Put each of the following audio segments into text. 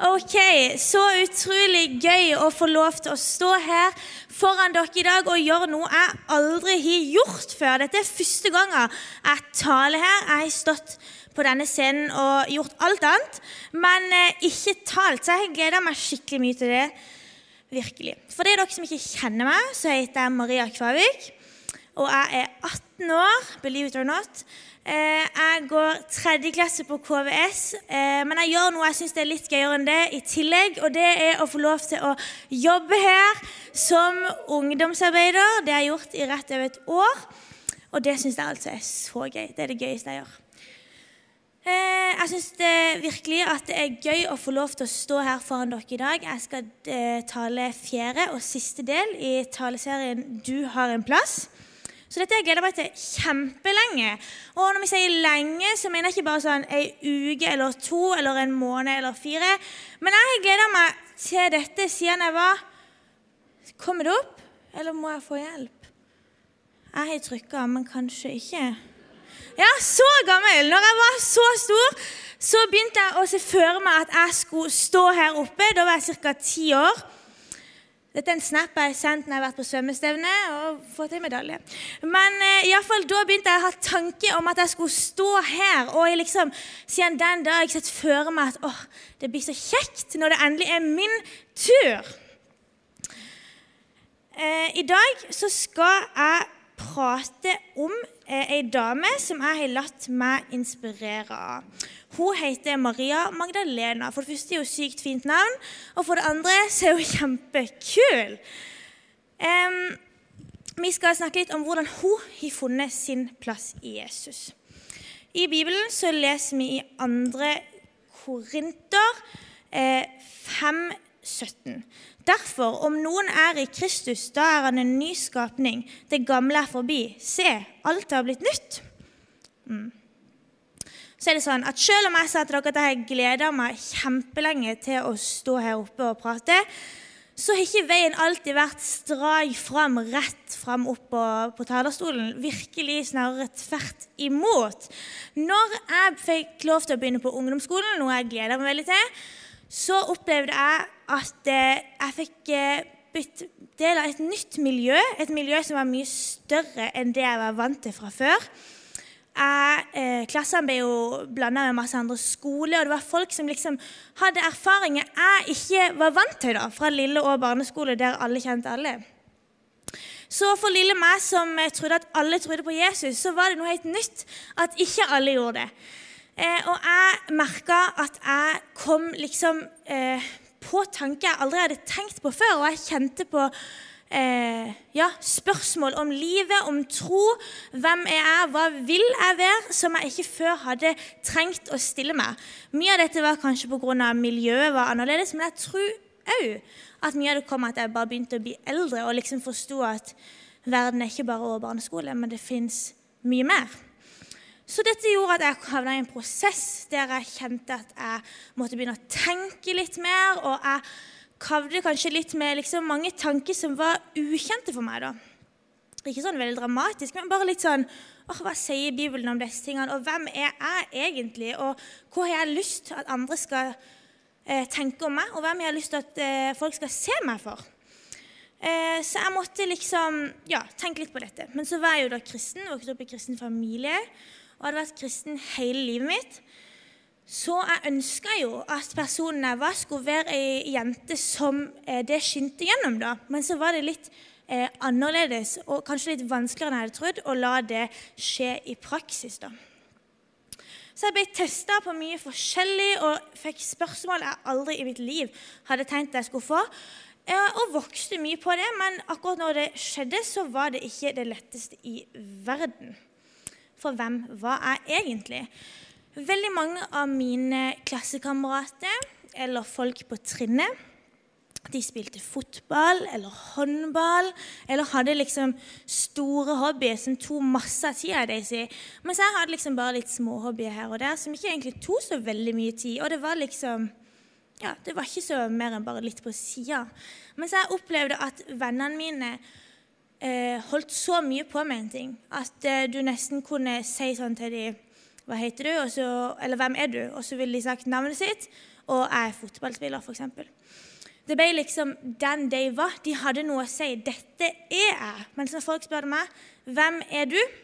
Ok, Så utrolig gøy å få lov til å stå her foran dere i dag og gjøre noe jeg aldri har gjort før. Dette er første gangen jeg taler her. Jeg har stått på denne scenen og gjort alt annet, men eh, ikke talt. Så jeg gleder meg skikkelig mye til det. Virkelig. For det er dere som ikke kjenner meg, så heter jeg Maria Kvavik. Og jeg er 18 år, believe it or not. Eh, jeg går tredje klasse på KVS, eh, men jeg gjør noe jeg syns er litt gøyere enn det i tillegg. Og det er å få lov til å jobbe her som ungdomsarbeider. Det har jeg gjort i rett over et år. Og det syns jeg altså er så gøy. Det er det gøyeste jeg gjør. Eh, jeg syns virkelig at det er gøy å få lov til å stå her foran dere i dag. Jeg skal tale fjerde og siste del i taleserien 'Du har en plass'. Så dette har jeg gleda meg til kjempelenge. Og når vi sier lenge, så mener jeg ikke bare sånn ei uke eller to eller en måned eller fire. Men jeg har gleda meg til dette siden jeg var Kommer det opp, eller må jeg få hjelp? Jeg har trykka, men kanskje ikke. Ja, så gammel! Når jeg var så stor, så begynte jeg å se for meg at jeg skulle stå her oppe. Da var jeg ca. ti år. Dette er en snap jeg har sendt når jeg har vært på svømmestevne og fått en medalje. Men eh, i alle fall, da begynte jeg å ha tanke om at jeg skulle stå her. Og jeg liksom, siden den dag har jeg sett for meg at åh, det blir så kjekt når det endelig er min tur. Eh, I dag så skal jeg prate om ei dame som jeg har latt meg inspirere av. Hun heter Maria Magdalena. For det første er hun sykt fint navn, og for det andre så er hun kjempekul. Um, vi skal snakke litt om hvordan hun har funnet sin plass i Jesus. I Bibelen så leser vi i 2. Korinter eh, 5, 17. Derfor, om noen er i Kristus, da er han en ny skapning. Det gamle er forbi. Se, alt har blitt nytt. Mm så er det sånn at selv om jeg sa til dere at jeg gleder meg kjempelenge til å stå her oppe og prate, så har ikke veien alltid vært strak fram, rett fram opp på, på talerstolen. Virkelig snarere tvert imot. Når jeg fikk lov til å begynne på ungdomsskolen, noe jeg gleder meg veldig til, så opplevde jeg at eh, jeg fikk bytt blitt del av et nytt miljø. Et miljø som var mye større enn det jeg var vant til fra før. Jeg, eh, klassene ble jo blanda med masse andre skoler, og det var folk som liksom hadde erfaringer jeg ikke var vant til da, fra lille og barneskole, der alle kjente alle. Så for lille meg som trodde at alle trodde på Jesus, så var det noe helt nytt at ikke alle gjorde det. Eh, og jeg merka at jeg kom liksom eh, på tanker jeg aldri hadde tenkt på før, og jeg kjente på eh, ja, spørsmål om livet, om tro. Hvem er jeg, hva vil jeg være, som jeg ikke før hadde trengt å stille meg. Mye av dette var kanskje pga. miljøet var annerledes, men jeg tror òg at mye av det kom at jeg bare begynte å bli eldre og liksom forsto at verden er ikke bare over barneskole, men det fins mye mer. Så dette gjorde at jeg havna i en prosess der jeg kjente at jeg måtte begynne å tenke litt mer. og jeg kavde kanskje litt med liksom mange tanker som var ukjente for meg. da. Ikke sånn veldig dramatisk, men bare litt sånn åh, Hva sier Bibelen om disse tingene? Og hvem er jeg egentlig? Og hvor har jeg lyst til at andre skal eh, tenke om meg? Og hvem har jeg lyst til at eh, folk skal se meg for? Eh, så jeg måtte liksom ja, tenke litt på dette. Men så var jeg jo da kristen, vokste opp i kristen familie og hadde vært kristen hele livet mitt. Så jeg ønska jo at personen jeg var, skulle være ei jente som eh, det skinte gjennom. da. Men så var det litt eh, annerledes og kanskje litt vanskeligere enn jeg hadde trodd å la det skje i praksis. da. Så jeg ble testa på mye forskjellig og fikk spørsmål jeg aldri i mitt liv hadde tenkt jeg skulle få. Eh, og vokste mye på det, men akkurat når det skjedde, så var det ikke det letteste i verden. For hvem var jeg egentlig? Veldig mange av mine klassekamerater eller folk på trinnet de spilte fotball eller håndball eller hadde liksom store hobbyer som tok masse av tida deres. Mens jeg hadde liksom bare litt småhobbyer her og der som ikke egentlig tok så veldig mye tid. Og det var liksom ja, det var ikke så mer enn bare litt på sida. Mens jeg opplevde at vennene mine holdt så mye på med en ting at eh, du nesten kunne si sånn til dem hva heter du, så, eller hvem er du? Og så ville de sagt navnet sitt, og jeg er fotballspiller, f.eks. Det ble liksom den de var. De hadde noe å si. 'Dette er jeg.' Mens når folk spør meg 'Hvem er du?'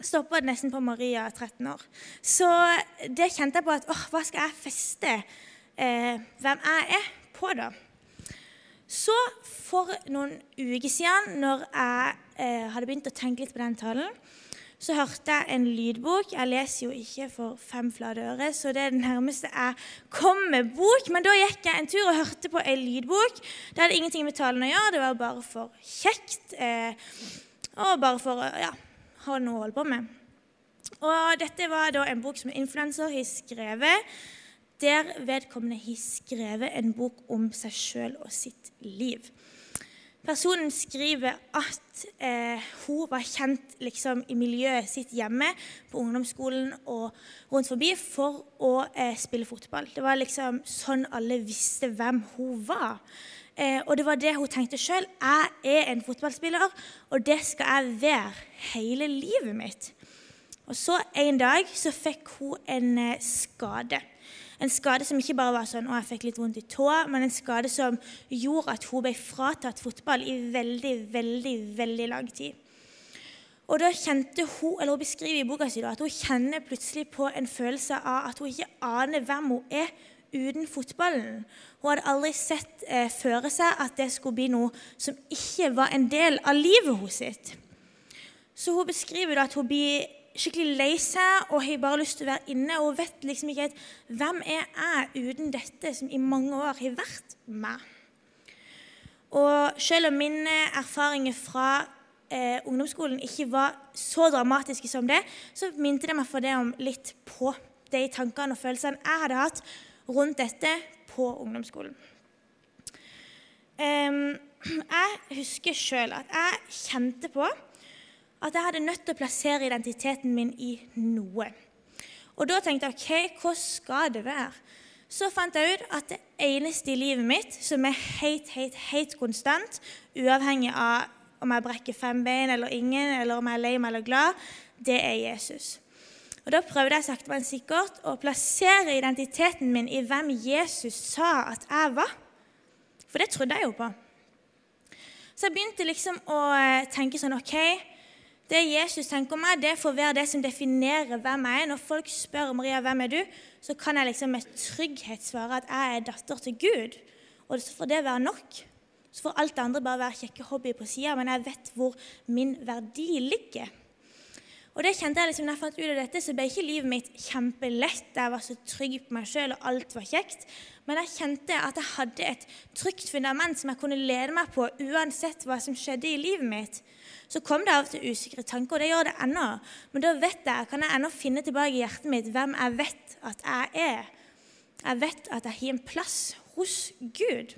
stoppa det nesten på Maria, 13 år. Så det kjente jeg på at åh, hva skal jeg feste eh, hvem jeg er, på, da? Så for noen uker siden, når jeg eh, hadde begynt å tenke litt på den talen, så hørte jeg en lydbok. Jeg leser jo ikke for fem flate øre, så det er det nærmeste jeg kom med bok. Men da gikk jeg en tur og hørte på en lydbok. Det hadde ingenting med talen å gjøre, det var bare for kjekt. Eh, og bare for å ja, ha noe å holde på med. Og dette var da en bok som en influenser har skrevet, der vedkommende har skrevet en bok om seg sjøl og sitt liv. Personen skriver at eh, hun var kjent liksom, i miljøet sitt hjemme, på ungdomsskolen og rundt forbi, for å eh, spille fotball. Det var liksom sånn alle visste hvem hun var. Eh, og det var det hun tenkte sjøl. Jeg er en fotballspiller, og det skal jeg være hele livet mitt. Og så en dag så fikk hun en eh, skade. En skade som ikke bare var sånn 'Å, jeg fikk litt vondt i tåa', men en skade som gjorde at hun ble fratatt fotball i veldig, veldig, veldig lang tid. Og da kjente hun, eller hun beskriver i boka si at hun kjenner plutselig på en følelse av at hun ikke aner hvem hun er uten fotballen. Hun hadde aldri sett eh, føre seg at det skulle bli noe som ikke var en del av livet hennes. Så hun beskriver da at hun blir skikkelig lei seg og har bare lyst til å være inne. Og vet liksom ikke helt hvem er jeg uten dette som i mange år har vært meg. Og selv om mine erfaringer fra eh, ungdomsskolen ikke var så dramatiske som det, så minte det meg for det om litt på de tankene og følelsene jeg hadde hatt rundt dette på ungdomsskolen. Um, jeg husker sjøl at jeg kjente på at jeg hadde nødt til å plassere identiteten min i noe. Og da tenkte jeg OK, hva skal det være? Så fant jeg ut at det eneste i livet mitt som er helt, helt, helt konstant, uavhengig av om jeg brekker fem bein eller ingen, eller om jeg er lei meg eller glad, det er Jesus. Og Da prøvde jeg sakte, men sikkert å plassere identiteten min i hvem Jesus sa at jeg var. For det trodde jeg jo på. Så jeg begynte liksom å eh, tenke sånn OK, det Jesus tenker meg, det får være det som definerer hvem jeg er. Når folk spør Maria, hvem er du, så kan jeg liksom med trygghet svare at jeg er datter til Gud. Og så får det være nok. Så får alt det andre bare være kjekke hobbyer på sida, men jeg vet hvor min verdi ligger. Og det kjente jeg liksom, når jeg fant ut av dette, så ble ikke livet mitt kjempelett. Jeg var så trygg på meg sjøl, og alt var kjekt. Men jeg kjente at jeg hadde et trygt fundament som jeg kunne lede meg på uansett hva som skjedde i livet mitt. Så kom det av og til usikre tanker, og det gjør det ennå. Men da vet jeg, kan jeg ennå finne tilbake i hjertet mitt hvem jeg vet at jeg er. Jeg vet at jeg har en plass hos Gud.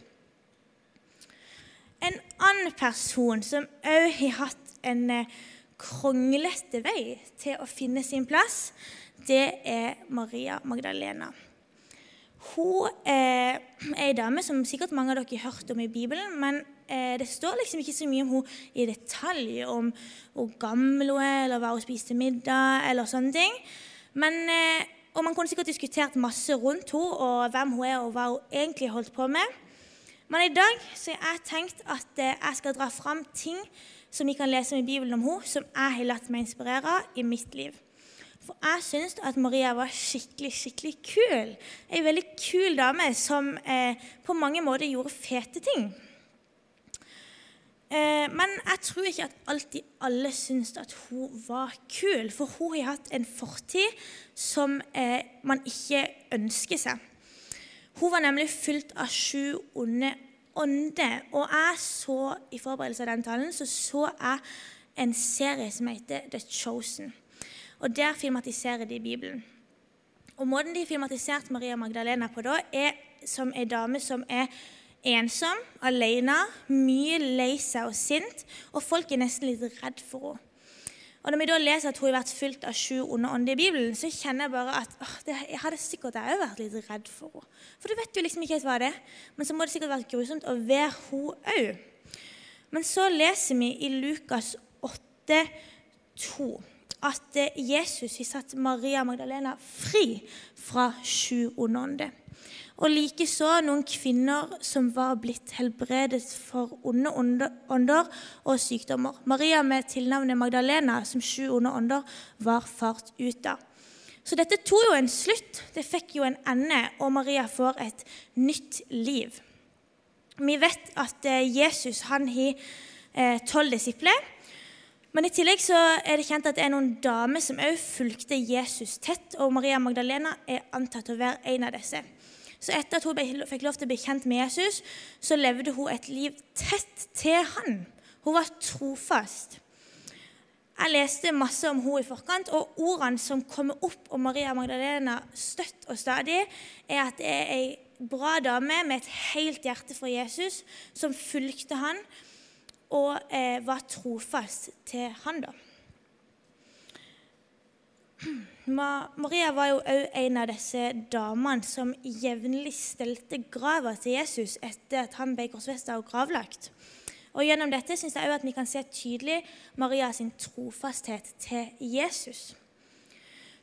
En annen person som òg har hatt en eh, kronglete vei til å finne sin plass, det er Maria Magdalena. Hun er ei dame som sikkert mange av dere har hørt om i Bibelen, men eh, det står liksom ikke så mye om hun i detalj, om hvor gammel hun er, eller hva hun spiste middag, eller sånne ting. Men, eh, og man kunne sikkert diskutert masse rundt henne, og hvem hun er, og hva hun egentlig holdt på med. Men i dag så har jeg tenkt at eh, jeg skal dra fram ting som vi kan lese om i Bibelen om henne, som jeg har latt meg inspirere i mitt liv. For jeg syns at Maria var skikkelig, skikkelig kul. Ei veldig kul dame som eh, på mange måter gjorde fete ting. Eh, men jeg tror ikke at alltid alle syns at hun var kul, for hun har hatt en fortid som eh, man ikke ønsker seg. Hun var nemlig fylt av sju onde ånde. Og jeg så i forberedelse av den talen så, så jeg en serie som heter The Chosen. Og Der filmatiserer de Bibelen. Og Måten de filmatiserte Maria Magdalena på da, er som ei dame som er ensom, alene, mye lei seg og sint, og folk er nesten litt redd for henne. Og Når vi da leser at hun har vært fylt av sju onde ånder i Bibelen, så kjenner jeg bare at åh, det, jeg hadde sikkert jeg vært litt redd for henne. For du vet jo liksom ikke helt hva det er. Men så må det sikkert vært grusomt å være hun òg. Men så leser vi i Lukas 8, 2. at eh, Jesus har satt Maria Magdalena fri fra sju onde ånder. Og likeså noen kvinner som var blitt helbredet for onde ånder og sykdommer. Maria med tilnavnet Magdalena, som sju onde ånder var fart ut av. Så dette tok jo en slutt. Det fikk jo en ende, og Maria får et nytt liv. Vi vet at eh, Jesus han har eh, tolv disipler. Men i tillegg så er det kjent at det er noen damer som òg fulgte Jesus tett, og Maria Magdalena er antatt å være en av disse. Så etter at hun fikk lov til å bli kjent med Jesus, så levde hun et liv tett til han. Hun var trofast. Jeg leste masse om henne i forkant, og ordene som kommer opp om Maria Magdalena støtt og stadig, er at det er ei bra dame med et helt hjerte for Jesus, som fulgte han og eh, var trofast til han. da. Maria var jo òg en av disse damene som jevnlig stelte grava til Jesus etter at han ble korsfesta og gravlagt. Og Gjennom dette synes jeg at vi kan se tydelig Maria sin trofasthet til Jesus.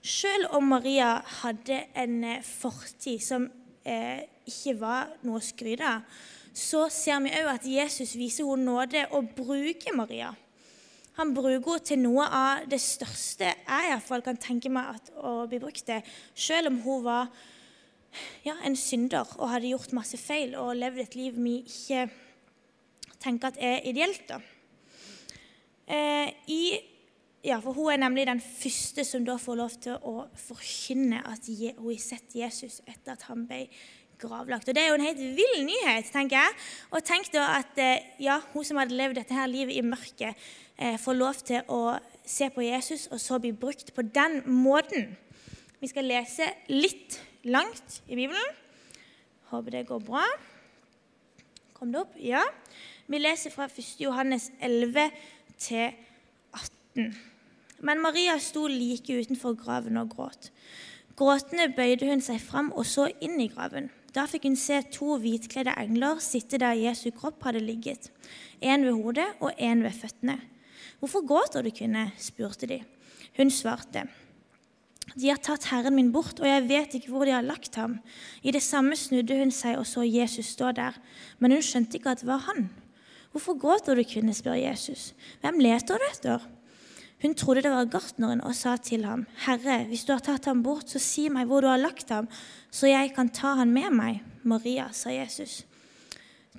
Selv om Maria hadde en eh, fortid som eh, ikke var noe å skryte av, så ser vi òg at Jesus viser henne nåde og bruker Maria. Han bruker henne til noe av det største jeg iallfall kan tenke meg at, å bli brukt til, selv om hun var ja, en synder og hadde gjort masse feil og levd et liv vi ikke tenker at er ideelt. da. Eh, i, ja, for Hun er nemlig den første som da får lov til å forkynne at hun har sett Jesus etter at han ble gravlagt. Og Det er jo en helt vill nyhet, tenker jeg. Og tenk da at eh, ja, hun som hadde levd dette her livet i mørket, eh, får lov til å se på Jesus og så bli brukt på den måten. Vi skal lese litt langt i Bibelen. Håper det går bra. Kom det opp? Ja. Vi leser fra 1. Johannes 11 til 18. Men Maria sto like utenfor graven og gråt. Gråtende bøyde hun seg fram og så inn i graven. Da fikk hun se to hvitkledde engler sitte der Jesu kropp hadde ligget, en ved hodet og en ved føttene. Hvorfor gråter du, kvinne? spurte de. Hun svarte. De har tatt Herren min bort, og jeg vet ikke hvor de har lagt ham. I det samme snudde hun seg og så Jesus stå der, men hun skjønte ikke at det var han. Hvorfor gråter du, kvinne? spør Jesus. Hvem leter du etter? Hun trodde det var gartneren og sa til ham, Herre, hvis du har tatt ham bort, så si meg hvor du har lagt ham, så jeg kan ta han med meg. Maria, sa Jesus.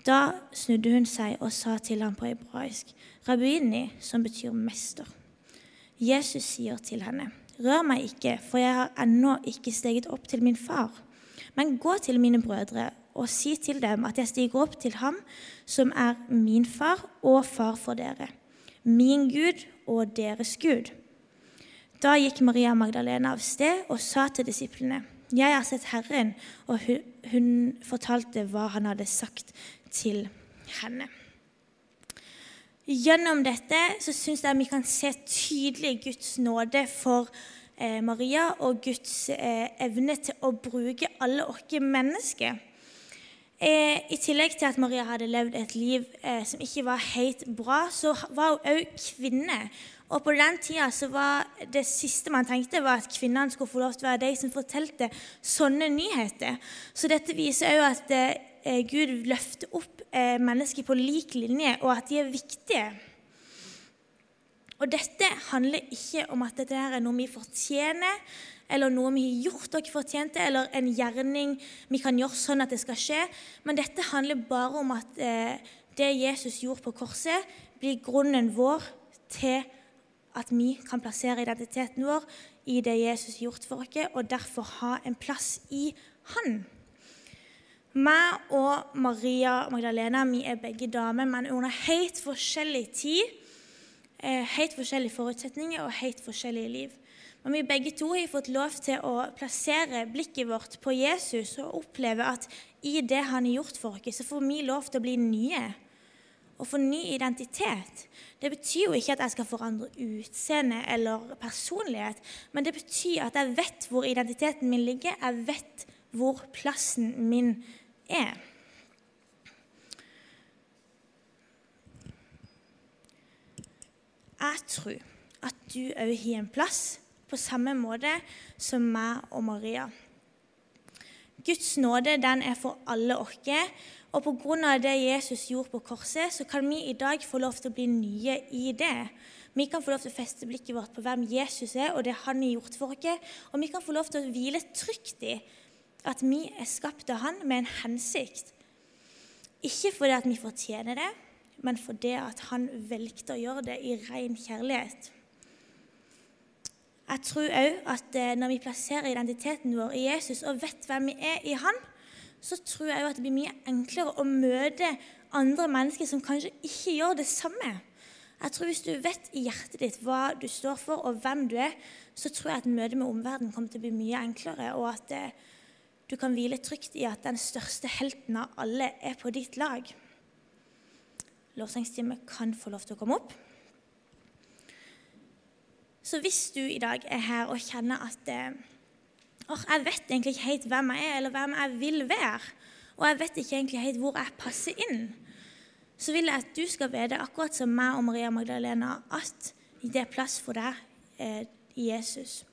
Da snudde hun seg og sa til ham på hebraisk, 'Rabbini', som betyr mester. Jesus sier til henne, Rør meg ikke, for jeg har ennå ikke steget opp til min far. Men gå til mine brødre og si til dem at jeg stiger opp til ham som er min far og far for dere, min Gud og deres Gud. Da gikk Maria Magdalena av sted og sa til disiplene, Jeg har sett Herren, og hun, fortalte hva han hadde sagt til henne. Gjennom dette så syns jeg vi kan se tydelig Guds nåde for eh, Maria og Guds eh, evne til å bruke alle oss mennesker. Eh, I tillegg til at Maria hadde levd et liv eh, som ikke var helt bra, så var hun òg kvinne. Og på den tida så var det siste man tenkte, var at kvinnene skulle få lov til å være de som fortalte sånne nyheter. Så dette viser òg at eh, Gud løfter opp eh, mennesker på lik linje, og at de er viktige. Og dette handler ikke om at dette er noe vi fortjener, eller noe vi har gjort dere fortjente, eller en gjerning vi kan gjøre sånn at det skal skje. Men dette handler bare om at eh, det Jesus gjorde på korset, blir grunnen vår til at vi kan plassere identiteten vår i det Jesus har gjort for oss, og derfor ha en plass i Han. Meg og Maria Magdalena vi er begge damer, men under helt forskjellig tid, eh, helt forskjellige forutsetninger og helt forskjellige liv. Og vi begge to har fått lov til å plassere blikket vårt på Jesus og oppleve at i det han har gjort for oss, så får vi lov til å bli nye og få ny identitet. Det betyr jo ikke at jeg skal forandre utseende eller personlighet, men det betyr at jeg vet hvor identiteten min ligger, jeg vet hvor plassen min er. Jeg tror at du òg har en plass, på samme måte som meg og Maria. Guds nåde den er for alle oss, og pga. det Jesus gjorde på korset, så kan vi i dag få lov til å bli nye i det. Vi kan få lov til å feste blikket vårt på hvem Jesus er, og det han har gjort for oss. Og vi kan få lov til å hvile trygt i at vi er skapt av han med en hensikt. Ikke fordi at vi fortjener det, men fordi at han velgte å gjøre det i ren kjærlighet. Jeg tror òg at eh, når vi plasserer identiteten vår i Jesus og vet hvem vi er i Han, så tror jeg at det blir mye enklere å møte andre mennesker som kanskje ikke gjør det samme. Jeg tror Hvis du vet i hjertet ditt hva du står for og hvem du er, så tror jeg at møtet med omverdenen kommer til å bli mye enklere, og at det, du kan hvile trygt i at den største helten av alle er på ditt lag. Lovsangstimen kan få lov til å komme opp. Så hvis du i dag er her og kjenner at eh, jeg vet egentlig ikke helt hvem jeg er, eller hvem jeg vil være, og jeg vet ikke egentlig helt hvor jeg passer inn, så vil jeg at du skal vite, akkurat som meg og Maria Magdalena, at det er plass for deg eh, i Jesus.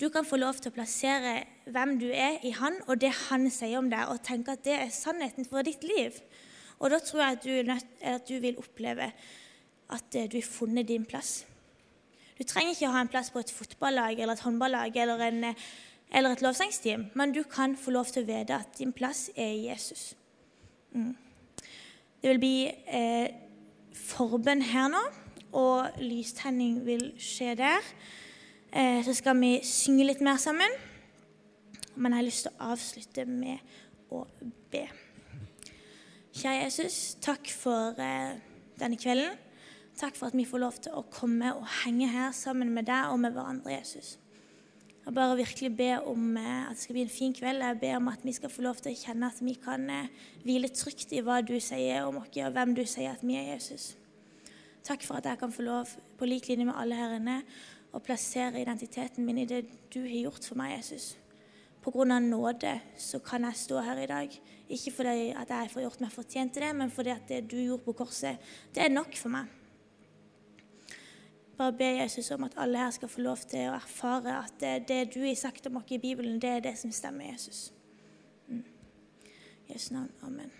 Du kan få lov til å plassere hvem du er i Han, og det Han sier om deg, og tenke at det er sannheten for ditt liv. Og da tror jeg at du, at du vil oppleve at eh, du har funnet din plass. Du trenger ikke ha en plass på et fotballag eller et håndballag eller, en, eller et lovsangsteam, men du kan få lov til å vite at din plass er i Jesus. Mm. Det vil bli eh, forbønn her nå, og lystenning vil skje der. Eh, så skal vi synge litt mer sammen. Men jeg har lyst til å avslutte med å be. Kjære Jesus, takk for eh, denne kvelden. Takk for at vi får lov til å komme og henge her sammen med deg og med hverandre, Jesus. Jeg bare virkelig ber om eh, at det skal bli en fin kveld. Jeg ber om at vi skal få lov til å kjenne at vi kan eh, hvile trygt i hva du sier om oss, og hvem du sier at vi er, Jesus. Takk for at jeg kan få lov, på lik linje med alle her inne, å plassere identiteten min i det du har gjort for meg, Jesus. På grunn av nåde så kan jeg stå her i dag. Ikke fordi at jeg har gjort meg fortjent til det, men fordi at det du gjorde på korset, det er nok for meg. Bare be Jesus om at alle her skal få lov til å erfare at det, det du har sagt om oss i Bibelen, det er det som stemmer, Jesus. Mm. Jesu navn. Amen.